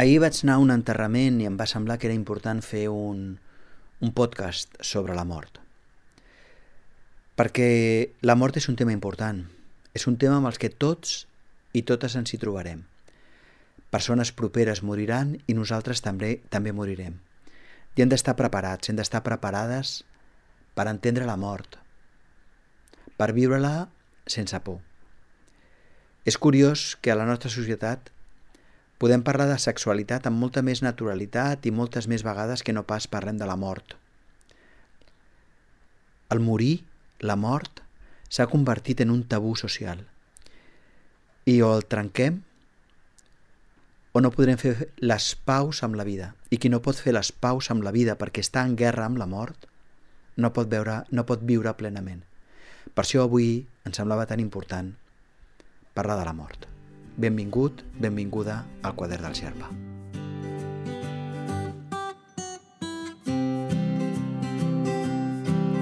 Ahir vaig anar a un enterrament i em va semblar que era important fer un, un podcast sobre la mort. Perquè la mort és un tema important. És un tema amb els que tots i totes ens hi trobarem. Persones properes moriran i nosaltres també, també morirem. I hem d'estar preparats, hem d'estar preparades per entendre la mort, per viure-la sense por. És curiós que a la nostra societat Podem parlar de sexualitat amb molta més naturalitat i moltes més vegades que no pas parlem de la mort. El morir, la mort, s'ha convertit en un tabú social. I o el trenquem o no podrem fer les paus amb la vida. I qui no pot fer les paus amb la vida perquè està en guerra amb la mort, no pot, veure, no pot viure plenament. Per això avui ens semblava tan important parlar de la mort. Benvingut, benvinguda al quadern del Xerpa.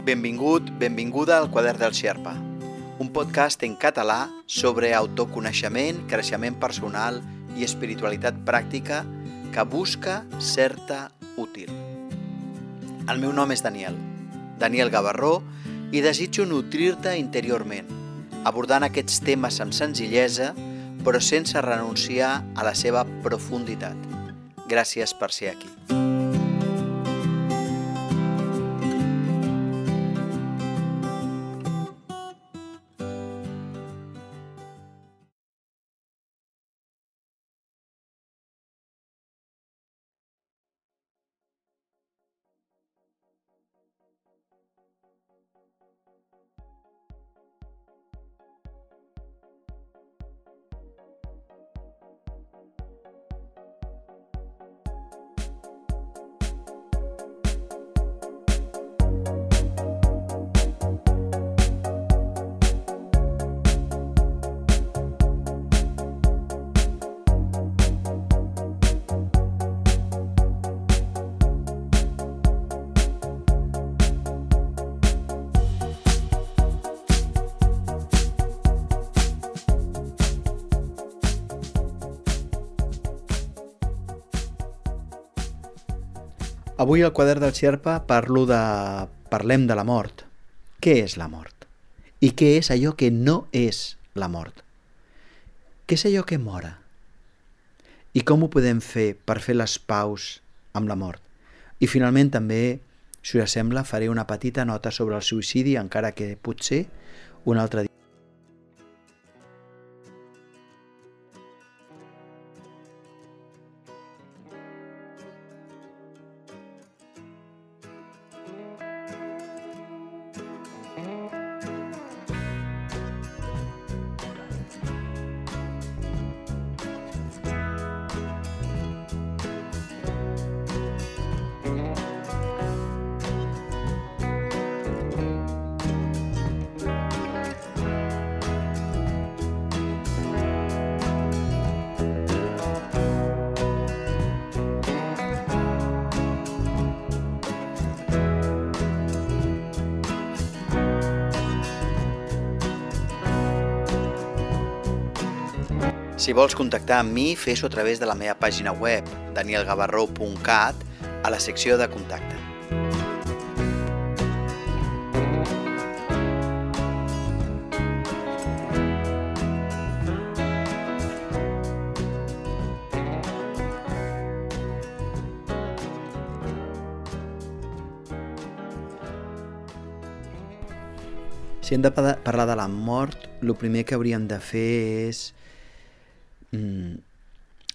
Benvingut, benvinguda al quadern del Xerpa, un podcast en català sobre autoconeixement, creixement personal i espiritualitat pràctica que busca certa útil. El meu nom és Daniel, Daniel Gavarró, i desitjo nutrir-te interiorment, abordant aquests temes amb senzillesa però sense renunciar a la seva profunditat. Gràcies per ser aquí. Avui al quadern del Xerpa parlo de... parlem de la mort. Què és la mort? I què és allò que no és la mort? Què és allò que mora? I com ho podem fer per fer les paus amb la mort? I finalment també, si us sembla, faré una petita nota sobre el suïcidi, encara que potser un altre dia Si vols contactar amb mi, fes-ho a través de la meva pàgina web, danielgavarró.cat, a la secció de contacte. Si hem de parlar de la mort, el primer que hauríem de fer és mm,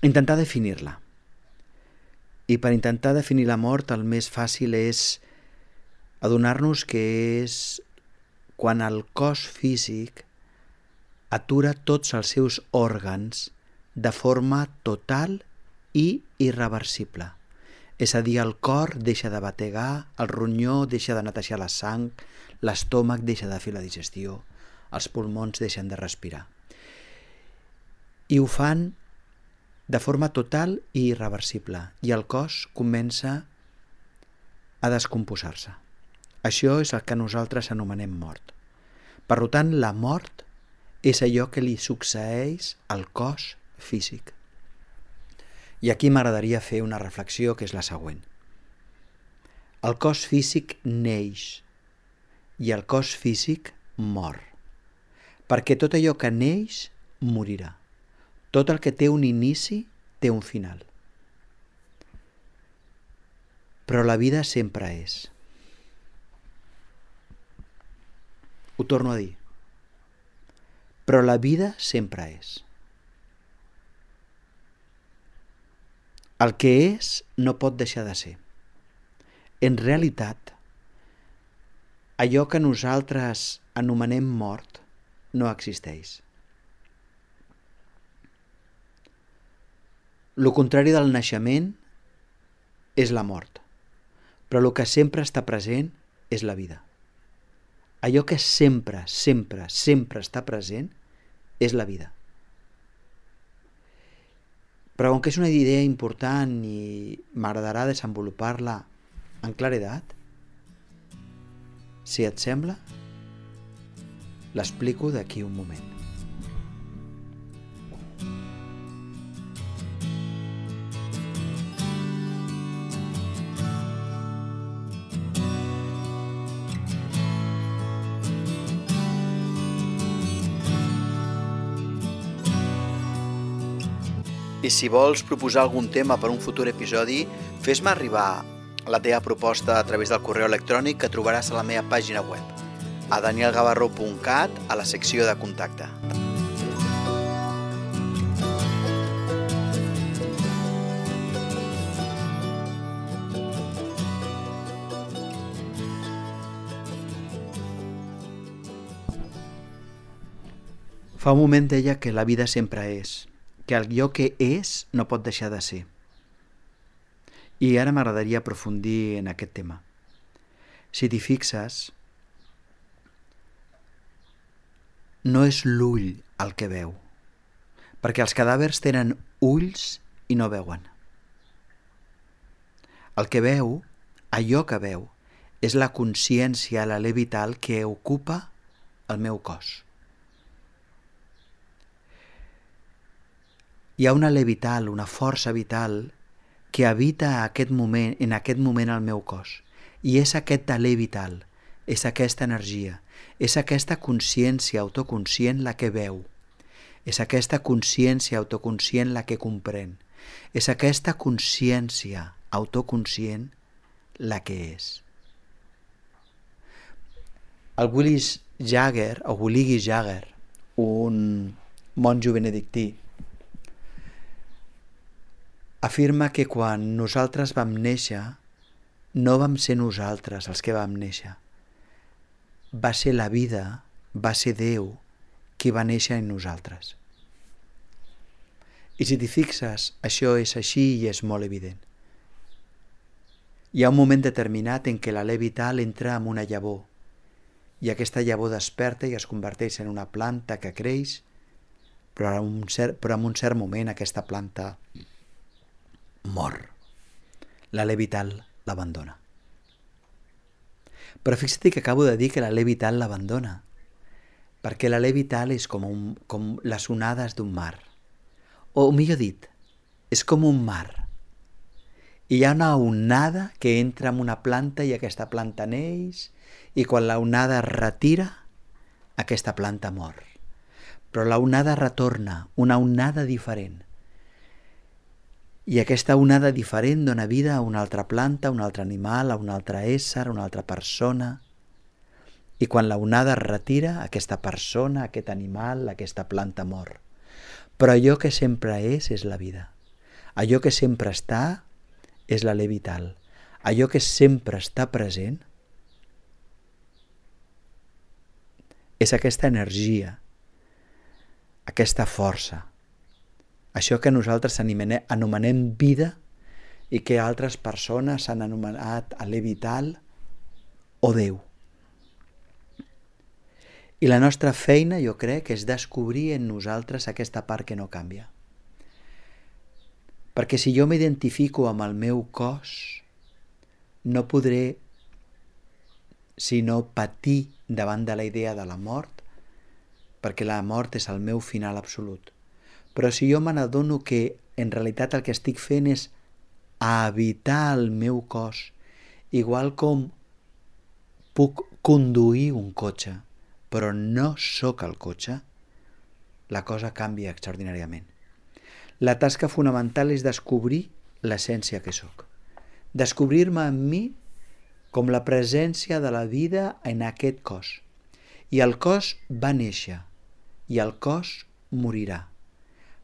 intentar definir-la. I per intentar definir la mort el més fàcil és adonar-nos que és quan el cos físic atura tots els seus òrgans de forma total i irreversible. És a dir, el cor deixa de bategar, el ronyó deixa de netejar la sang, l'estómac deixa de fer la digestió, els pulmons deixen de respirar i ho fan de forma total i irreversible i el cos comença a descomposar-se. Això és el que nosaltres anomenem mort. Per tant, la mort és allò que li succeeix al cos físic. I aquí m'agradaria fer una reflexió que és la següent. El cos físic neix i el cos físic mor, perquè tot allò que neix morirà. Tot el que té un inici té un final. Però la vida sempre és. Ho torno a dir. Però la vida sempre és. El que és no pot deixar de ser. En realitat, allò que nosaltres anomenem mort no existeix. Lo contrari del naixement és la mort, però el que sempre està present és la vida. Allò que sempre, sempre, sempre està present és la vida. Però com que és una idea important i m'agradarà desenvolupar-la en claredat, si et sembla, l'explico d'aquí un moment. I si vols proposar algun tema per un futur episodi, fes-me arribar la teva proposta a través del correu electrònic que trobaràs a la meva pàgina web, a danielgavarró.cat, a la secció de contacte. Fa un moment deia que la vida sempre és, que allò que és no pot deixar de ser. I ara m'agradaria aprofundir en aquest tema. Si t'hi fixes, no és l'ull el que veu, perquè els cadàvers tenen ulls i no veuen. El que veu, allò que veu, és la consciència, l'alè vital que ocupa el meu cos. Hi ha una alè vital, una força vital que habita aquest moment, en aquest moment al meu cos. I és aquest alè vital, és aquesta energia, és aquesta consciència autoconscient la que veu, és aquesta consciència autoconscient la que comprèn, és aquesta consciència autoconscient la que és. El Willis Jagger, o Willigui Jagger, un monjo benedictí, afirma que quan nosaltres vam néixer, no vam ser nosaltres els que vam néixer. Va ser la vida, va ser Déu qui va néixer en nosaltres. I si t'hi fixes, això és així i és molt evident. Hi ha un moment determinat en què l'alè vital entra en una llavor i aquesta llavor desperta i es converteix en una planta que creix, però en un cert, però en un cert moment aquesta planta mor. L'alè vital l'abandona. Però fixa't que acabo de dir que l'alè vital l'abandona, perquè l'alè vital és com, un, com les onades d'un mar. O millor dit, és com un mar. I hi ha una onada que entra en una planta i aquesta planta neix i quan la onada es retira, aquesta planta mor. Però la onada retorna, una onada diferent i aquesta onada diferent dona vida a una altra planta, a un altre animal, a un altre ésser, a una altra persona. I quan la onada es retira, aquesta persona, aquest animal, aquesta planta mor. Però allò que sempre és, és la vida. Allò que sempre està és l'alè vital. Allò que sempre està present és aquesta energia, aquesta força, això que nosaltres anomenem vida i que altres persones han anomenat alè vital o Déu. I la nostra feina, jo crec, és descobrir en nosaltres aquesta part que no canvia. Perquè si jo m'identifico amb el meu cos, no podré sinó patir davant de la idea de la mort, perquè la mort és el meu final absolut. Però si jo me n'adono que en realitat el que estic fent és habitar el meu cos, igual com puc conduir un cotxe, però no sóc el cotxe, la cosa canvia extraordinàriament. La tasca fonamental és descobrir l'essència que sóc. Descobrir-me en mi com la presència de la vida en aquest cos. I el cos va néixer i el cos morirà.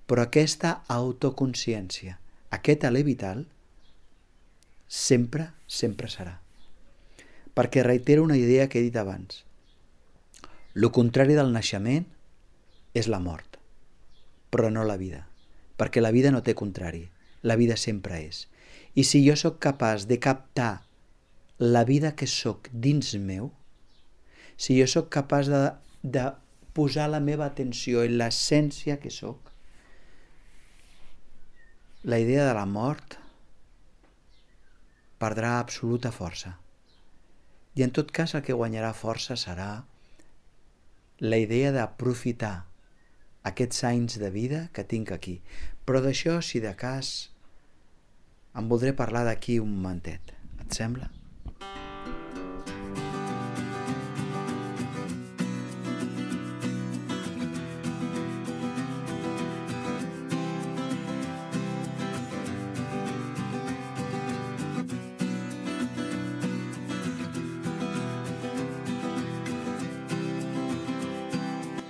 Però aquesta autoconsciència, aquest alè vital, sempre, sempre serà. Perquè reitero una idea que he dit abans. Lo contrari del naixement és la mort, però no la vida, perquè la vida no té contrari, la vida sempre és. I si jo sóc capaç de captar la vida que sóc dins meu, si jo sóc capaç de, de posar la meva atenció en l'essència que sóc, la idea de la mort perdrà absoluta força. I en tot cas el que guanyarà força serà la idea d'aprofitar aquests anys de vida que tinc aquí. Però d'això, si de cas, en voldré parlar d'aquí un momentet. Et sembla?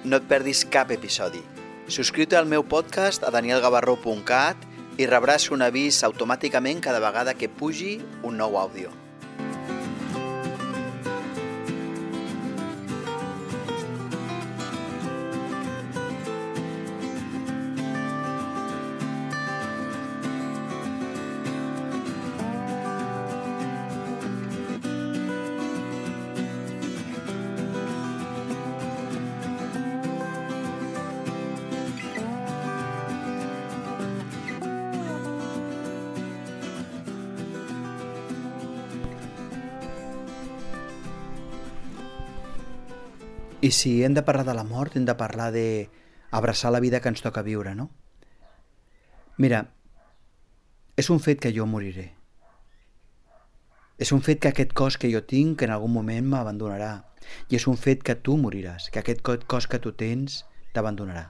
No et perdis cap episodi. Subscriu-te al meu podcast a danielgavarró.cat i rebràs un avís automàticament cada vegada que pugi un nou àudio. I si hem de parlar de la mort, hem de parlar de abraçar la vida que ens toca viure, no? Mira, és un fet que jo moriré. És un fet que aquest cos que jo tinc en algun moment m'abandonarà. I és un fet que tu moriràs, que aquest cos que tu tens t'abandonarà.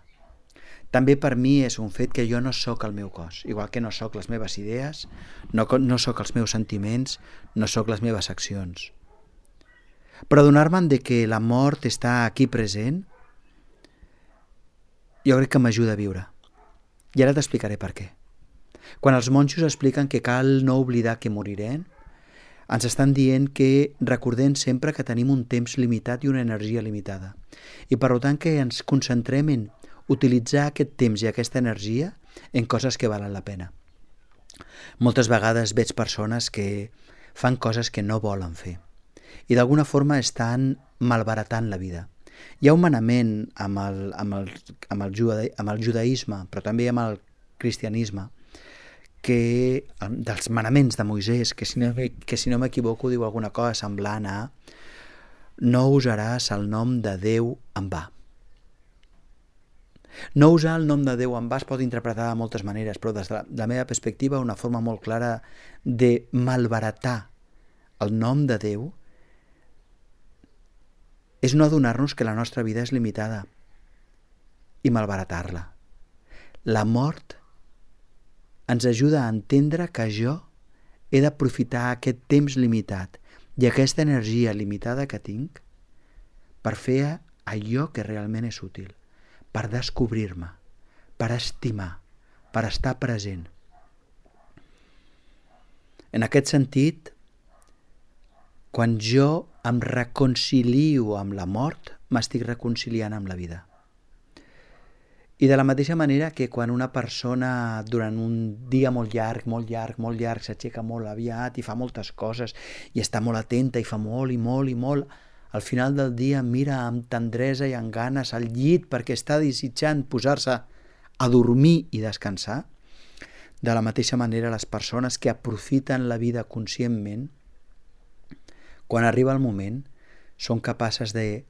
També per mi és un fet que jo no sóc el meu cos, igual que no sóc les meves idees, no, no sóc els meus sentiments, no sóc les meves accions. Però adonar-me'n de que la mort està aquí present, jo crec que m'ajuda a viure. I ara t'explicaré per què. Quan els monjos expliquen que cal no oblidar que morirem, ens estan dient que recordem sempre que tenim un temps limitat i una energia limitada. I per tant que ens concentrem en utilitzar aquest temps i aquesta energia en coses que valen la pena. Moltes vegades veig persones que fan coses que no volen fer i d'alguna forma estan malbaratant la vida. Hi ha un manament amb el, amb el, amb el, juda, amb el judaïsme, però també amb el cristianisme, que, dels manaments de Moisès, que si no, que si no m'equivoco diu alguna cosa semblant a no usaràs el nom de Déu en va. No usar el nom de Déu en va es pot interpretar de moltes maneres, però des de la, de la meva perspectiva una forma molt clara de malbaratar el nom de Déu és no adonar-nos que la nostra vida és limitada i malbaratar-la. La mort ens ajuda a entendre que jo he d'aprofitar aquest temps limitat i aquesta energia limitada que tinc per fer allò que realment és útil, per descobrir-me, per estimar, per estar present. En aquest sentit, quan jo em reconcilio amb la mort, m'estic reconciliant amb la vida. I de la mateixa manera que quan una persona durant un dia molt llarg, molt llarg, molt llarg, s'aixeca molt aviat i fa moltes coses i està molt atenta i fa molt i molt i molt, al final del dia mira amb tendresa i amb ganes al llit perquè està desitjant posar-se a dormir i descansar, de la mateixa manera les persones que aprofiten la vida conscientment quan arriba el moment, són capaces de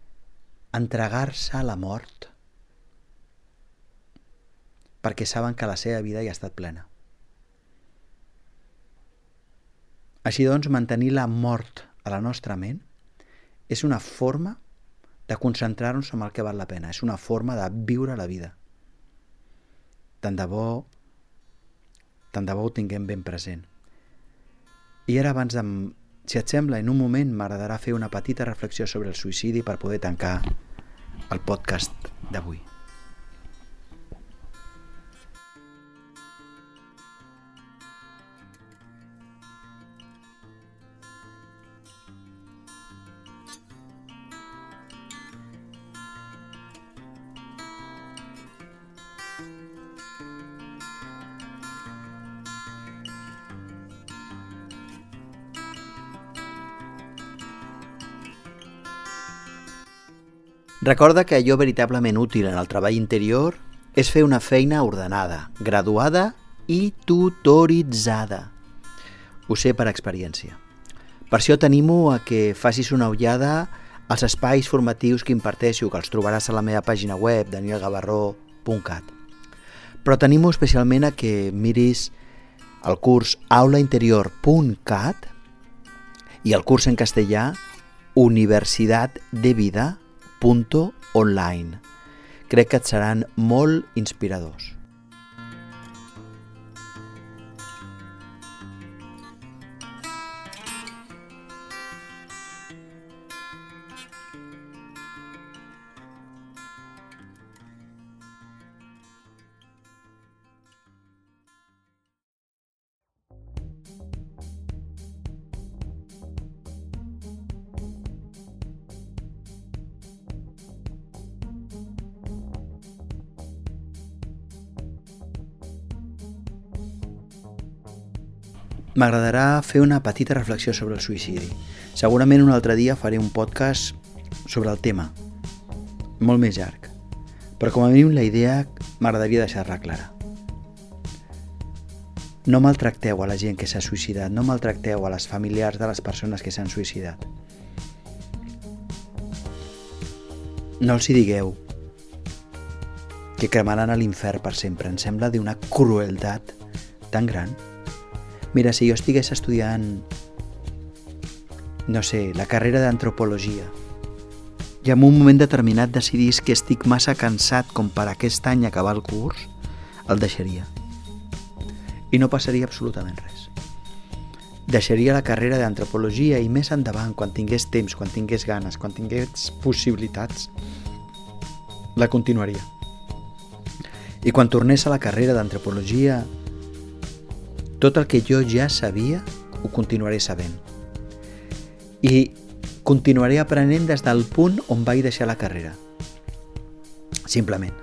entregar-se a la mort perquè saben que la seva vida ja ha estat plena. Així doncs, mantenir la mort a la nostra ment és una forma de concentrar-nos en el que val la pena, és una forma de viure la vida. Tant de bo, tant de bo ho tinguem ben present. I ara, abans de... Si et sembla, en un moment m'agradarà fer una petita reflexió sobre el suïcidi per poder tancar el podcast d'avui. Recorda que allò veritablement útil en el treball interior és fer una feina ordenada, graduada i tutoritzada. Ho sé per experiència. Per això t'animo a que facis una ullada als espais formatius que imparteixo, que els trobaràs a la meva pàgina web, danielgavarró.cat. Però t'animo especialment a que miris el curs aulainterior.cat i el curs en castellà Universitat de Vida online. Crec que et seran molt inspiradors. M'agradarà fer una petita reflexió sobre el suïcidi. Segurament un altre dia faré un podcast sobre el tema, molt més llarg. Però com a mínim la idea m'agradaria deixar-la clara. No maltracteu a la gent que s'ha suïcidat, no maltracteu a les familiars de les persones que s'han suïcidat. No els hi digueu que cremaran a l'infern per sempre. Em sembla d'una crueltat tan gran. Mira, si jo estigués estudiant, no sé, la carrera d'antropologia, i en un moment determinat decidís que estic massa cansat com per aquest any acabar el curs, el deixaria. I no passaria absolutament res. Deixaria la carrera d'antropologia i més endavant, quan tingués temps, quan tingués ganes, quan tingués possibilitats, la continuaria. I quan tornés a la carrera d'antropologia tot el que jo ja sabia ho continuaré sabent. I continuaré aprenent des del punt on vaig deixar la carrera. Simplement.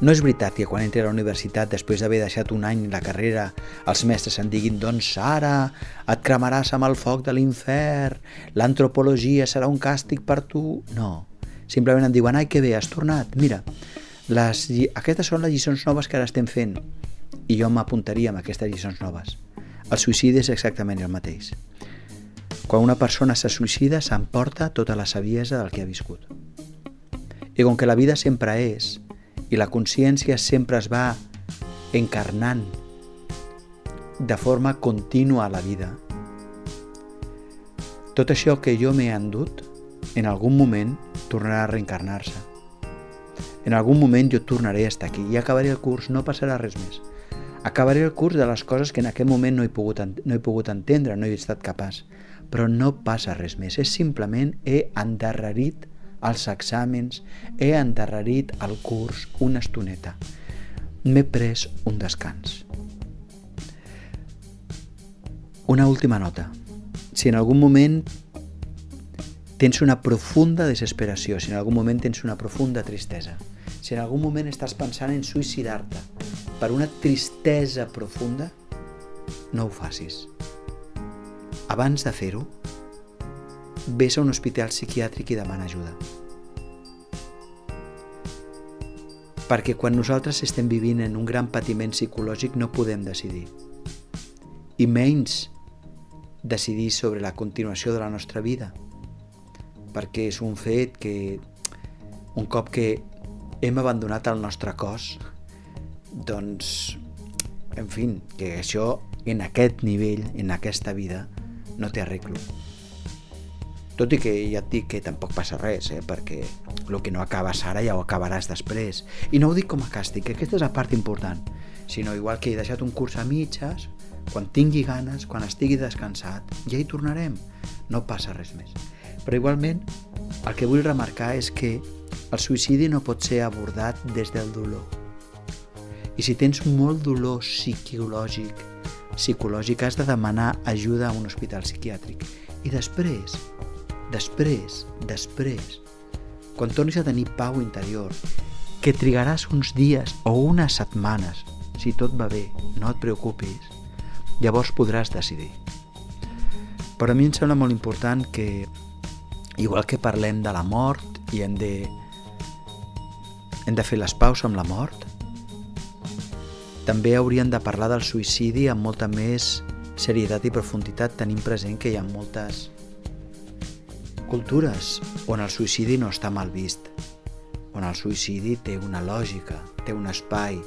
No és veritat que quan entri a la universitat, després d'haver deixat un any la carrera, els mestres em diguin doncs ara et cremaràs amb el foc de l'infern, l'antropologia serà un càstig per tu... No. Simplement em diuen, ai, que bé, has tornat. Mira, les, aquestes són les lliçons noves que ara estem fent i jo m'apuntaria amb aquestes lliçons noves. El suïcidi és exactament el mateix. Quan una persona se suïcida s'emporta tota la saviesa del que ha viscut. I com que la vida sempre és i la consciència sempre es va encarnant de forma contínua a la vida, tot això que jo m'he endut en algun moment tornarà a reencarnar-se. En algun moment jo tornaré a estar aquí i acabaré el curs, no passarà res més. Acabaré el curs de les coses que en aquest moment no he pogut, no he pogut entendre, no he estat capaç. Però no passa res més, és simplement he endarrerit els exàmens, he endarrerit el curs una estoneta. M'he pres un descans. Una última nota. Si en algun moment tens una profunda desesperació, si en algun moment tens una profunda tristesa, si en algun moment estàs pensant en suïcidar-te, per una tristesa profunda, no ho facis. Abans de fer-ho, vés a un hospital psiquiàtric i demana ajuda. Perquè quan nosaltres estem vivint en un gran patiment psicològic no podem decidir. I menys decidir sobre la continuació de la nostra vida. Perquè és un fet que un cop que hem abandonat el nostre cos, doncs, en fi, que això en aquest nivell, en aquesta vida, no té arreglo. Tot i que ja et dic que tampoc passa res, eh? perquè el que no acabes ara ja ho acabaràs després. I no ho dic com a càstig, que aquesta és la part important, sinó igual que he deixat un curs a mitges, quan tingui ganes, quan estigui descansat, ja hi tornarem. No passa res més. Però igualment, el que vull remarcar és que el suïcidi no pot ser abordat des del dolor. I si tens molt dolor psicològic, psicològic has de demanar ajuda a un hospital psiquiàtric. I després, després, després, quan tornis a tenir pau interior, que trigaràs uns dies o unes setmanes, si tot va bé, no et preocupis, llavors podràs decidir. Però a mi em sembla molt important que, igual que parlem de la mort i hem de hem de fer les paus amb la mort? També hauríem de parlar del suïcidi amb molta més serietat i profunditat tenint present que hi ha moltes cultures on el suïcidi no està mal vist, on el suïcidi té una lògica, té un espai.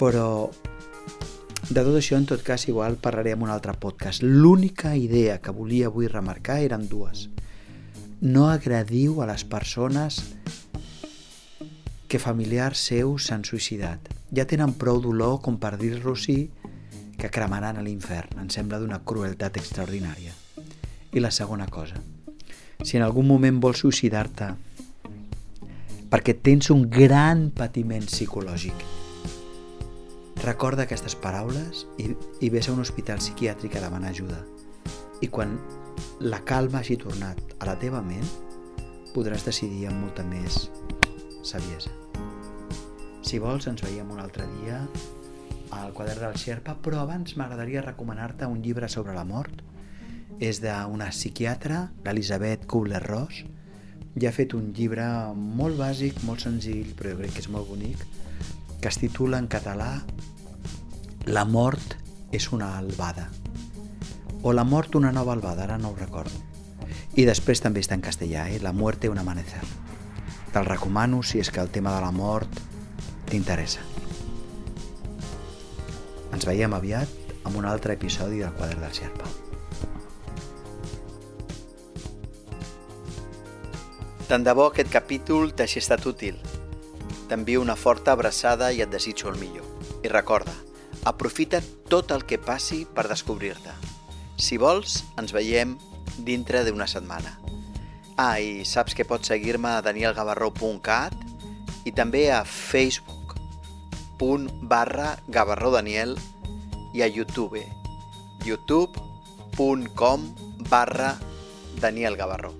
Però de tot això, en tot cas, igual parlaré en un altre podcast. L'única idea que volia avui remarcar eren dues. No agradiu a les persones que familiars seus s'han suïcidat. Ja tenen prou dolor com per dir-los-hi que cremaran a l'infern. Em sembla d'una crueltat extraordinària. I la segona cosa, si en algun moment vols suïcidar-te perquè tens un gran patiment psicològic, recorda aquestes paraules i, i vés a un hospital psiquiàtric a demanar ajuda. I quan la calma hagi tornat a la teva ment, podràs decidir amb molta més saviesa. Si vols, ens veiem un altre dia al quadern del Xerpa, però abans m'agradaria recomanar-te un llibre sobre la mort. És d'una psiquiatra, l'Elisabet Kubler-Ross, i ha fet un llibre molt bàsic, molt senzill, però jo crec que és molt bonic, que es titula en català La mort és una albada. O La mort una nova albada, ara no ho recordo. I després també està en castellà, eh? La muerte un amanecer. Te'l recomano si és que el tema de la mort t'interessa. Ens veiem aviat amb un altre episodi del Quadre del Xerpa. Tant de bo aquest capítol t'hagi estat útil. T'envio una forta abraçada i et desitjo el millor. I recorda, aprofita tot el que passi per descobrir-te. Si vols, ens veiem dintre d'una setmana. Ah, i saps que pots seguir-me a danielgavarró.cat i també a facebook.com barra gavarrodaniel i a youtube. Youtube.com barra danielgavarró